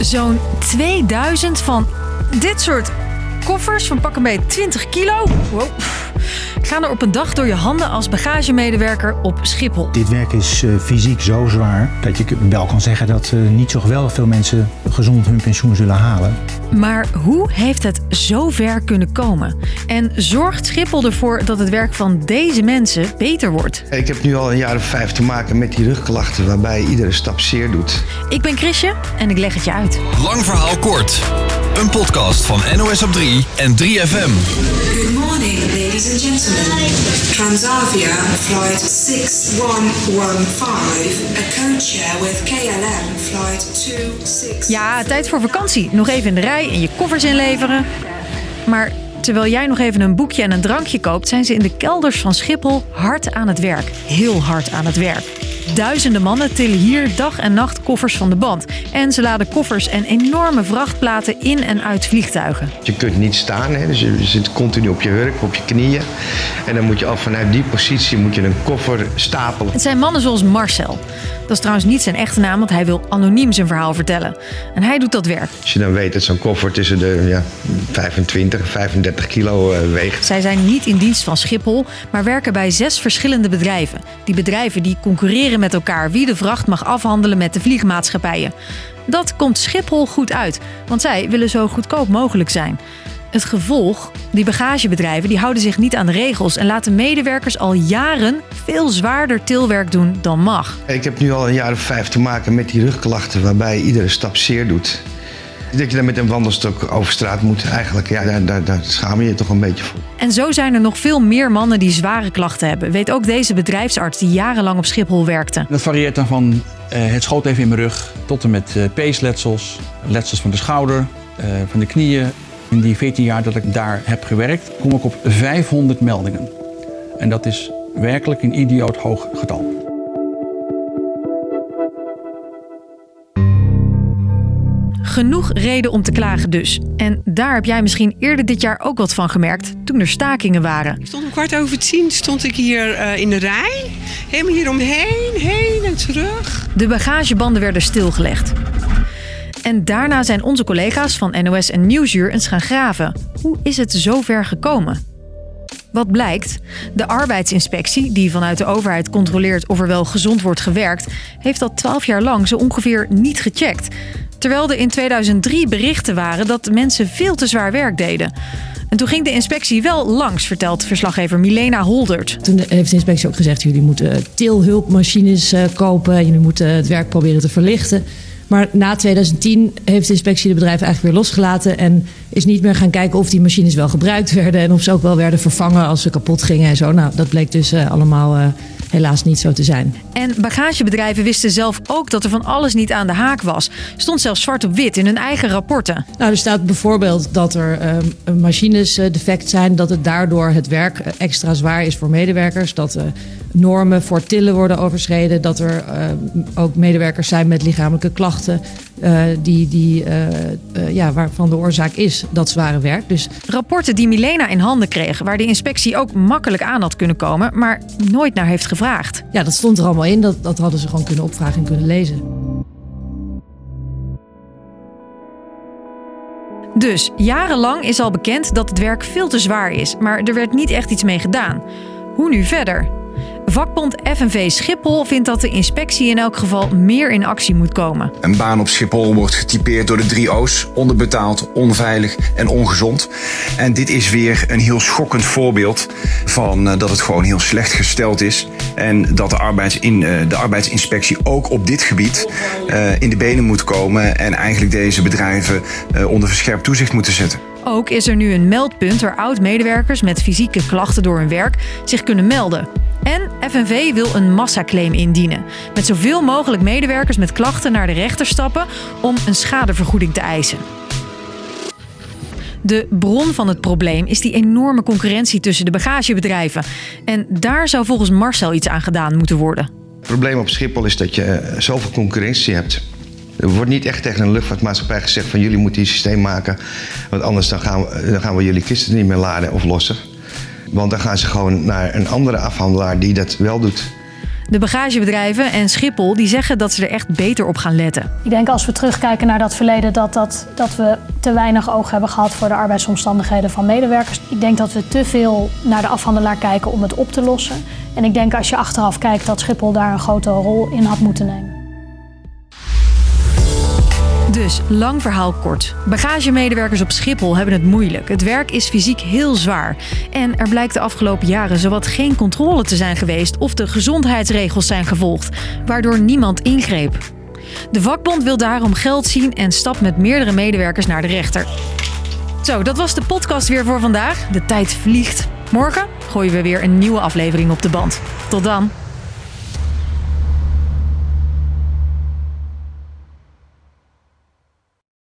Zo'n 2000 van dit soort koffers van pak een beetje 20 kilo. Wow. Gaan er op een dag door je handen als bagagemedewerker op Schiphol. Dit werk is eh, fysiek zo zwaar dat je wel kan zeggen dat uh, niet zo geweldig veel mensen gezond hun pensioen zullen halen. Maar hoe heeft het zo ver kunnen komen? En zorgt Schiphol ervoor dat het werk van deze mensen beter wordt? Ik heb nu al een jaar of vijf te maken met die rugklachten waarbij iedere stap zeer doet. Ik ben Chrisje en ik leg het je uit. Lang verhaal kort. Een podcast van NOS op 3 en 3FM. Good morning, ladies and gentlemen. Transavia flight 6115, a co-chair with KLM flight 26. Ja, tijd voor vakantie. Nog even in de rij en je koffers inleveren. Maar terwijl jij nog even een boekje en een drankje koopt, zijn ze in de kelders van Schiphol hard aan het werk. Heel hard aan het werk. Duizenden mannen tillen hier dag en nacht koffers van de band. En ze laden koffers en enorme vrachtplaten in en uit vliegtuigen. Je kunt niet staan, hè? dus je zit continu op je hurk, op je knieën. En dan moet je al vanuit die positie moet je een koffer stapelen. Het zijn mannen zoals Marcel. Dat is trouwens niet zijn echte naam, want hij wil anoniem zijn verhaal vertellen. En hij doet dat werk. Als je dan weet dat zo'n koffer tussen de ja, 25 en 35 kilo uh, weegt. Zij zijn niet in dienst van Schiphol, maar werken bij zes verschillende bedrijven. Die bedrijven die concurreren met elkaar wie de vracht mag afhandelen met de vliegmaatschappijen. Dat komt Schiphol goed uit, want zij willen zo goedkoop mogelijk zijn. Het gevolg, die bagagebedrijven die houden zich niet aan de regels en laten medewerkers al jaren veel zwaarder tilwerk doen dan mag. Ik heb nu al een jaar of vijf te maken met die rugklachten waarbij iedere stap zeer doet. Dat je dan met een wandelstok over straat moet, eigenlijk, ja, daar, daar, daar schaam je je toch een beetje voor. En zo zijn er nog veel meer mannen die zware klachten hebben. Weet ook deze bedrijfsarts die jarenlang op Schiphol werkte. Dat varieert dan van uh, het schoot even in mijn rug tot en met uh, peesletsels, letsels van de schouder, uh, van de knieën. In die 14 jaar dat ik daar heb gewerkt, kom ik op 500 meldingen. En dat is werkelijk een idioot hoog getal. Genoeg reden om te klagen dus. En daar heb jij misschien eerder dit jaar ook wat van gemerkt toen er stakingen waren. Ik stond om kwart over tien stond ik hier uh, in de rij. Helemaal hier omheen, heen en terug. De bagagebanden werden stilgelegd. En daarna zijn onze collega's van NOS en Nieuwsuur eens gaan graven. Hoe is het zover gekomen? Wat blijkt? De arbeidsinspectie, die vanuit de overheid controleert of er wel gezond wordt gewerkt, heeft al 12 jaar lang zo ongeveer niet gecheckt. Terwijl er in 2003 berichten waren dat mensen veel te zwaar werk deden. En toen ging de inspectie wel langs, vertelt verslaggever Milena Holdert. Toen heeft de inspectie ook gezegd: jullie moeten tilhulpmachines kopen, jullie moeten het werk proberen te verlichten. Maar na 2010 heeft de inspectie de bedrijven eigenlijk weer losgelaten. En is niet meer gaan kijken of die machines wel gebruikt werden. En of ze ook wel werden vervangen als ze kapot gingen en zo. Nou, dat bleek dus uh, allemaal uh, helaas niet zo te zijn. En bagagebedrijven wisten zelf ook dat er van alles niet aan de haak was. Stond zelfs zwart op wit in hun eigen rapporten. Nou, er staat bijvoorbeeld dat er uh, machines defect zijn. Dat het daardoor het werk extra zwaar is voor medewerkers. Dat normen voor tillen worden overschreden. Dat er ook medewerkers zijn met lichamelijke klachten. die, die, ja, waarvan de oorzaak is dat zware werk. Dus... Rapporten die Milena in handen kreeg, waar de inspectie ook makkelijk aan had kunnen komen, maar nooit naar heeft gevraagd. Ja, dat stond er allemaal in. Dat, dat hadden ze gewoon kunnen opvragen en kunnen lezen. Dus jarenlang is al bekend dat het werk veel te zwaar is, maar er werd niet echt iets mee gedaan. Hoe nu verder? Vakbond FNV Schiphol vindt dat de inspectie in elk geval meer in actie moet komen. Een baan op Schiphol wordt getypeerd door de drie O's: onderbetaald, onveilig en ongezond. En dit is weer een heel schokkend voorbeeld van uh, dat het gewoon heel slecht gesteld is. En dat de, arbeidsin, uh, de arbeidsinspectie ook op dit gebied uh, in de benen moet komen. En eigenlijk deze bedrijven onder verscherpt toezicht moeten zetten. Ook is er nu een meldpunt waar oud-medewerkers met fysieke klachten door hun werk zich kunnen melden. En FNV wil een massaclaim indienen. Met zoveel mogelijk medewerkers met klachten naar de rechter stappen om een schadevergoeding te eisen. De bron van het probleem is die enorme concurrentie tussen de bagagebedrijven. En daar zou volgens Marcel iets aan gedaan moeten worden. Het probleem op Schiphol is dat je zoveel concurrentie hebt. Er wordt niet echt tegen een luchtvaartmaatschappij gezegd van jullie moeten een systeem maken. Want anders dan gaan, we, dan gaan we jullie kisten niet meer laden of lossen. Want dan gaan ze gewoon naar een andere afhandelaar die dat wel doet. De bagagebedrijven en Schiphol die zeggen dat ze er echt beter op gaan letten. Ik denk als we terugkijken naar dat verleden, dat, dat, dat we te weinig oog hebben gehad voor de arbeidsomstandigheden van medewerkers. Ik denk dat we te veel naar de afhandelaar kijken om het op te lossen. En ik denk als je achteraf kijkt dat Schiphol daar een grote rol in had moeten nemen. Dus, lang verhaal kort. Bagagemedewerkers op Schiphol hebben het moeilijk. Het werk is fysiek heel zwaar. En er blijkt de afgelopen jaren zowat geen controle te zijn geweest of de gezondheidsregels zijn gevolgd, waardoor niemand ingreep. De vakbond wil daarom geld zien en stapt met meerdere medewerkers naar de rechter. Zo, dat was de podcast weer voor vandaag. De tijd vliegt. Morgen gooien we weer een nieuwe aflevering op de band. Tot dan.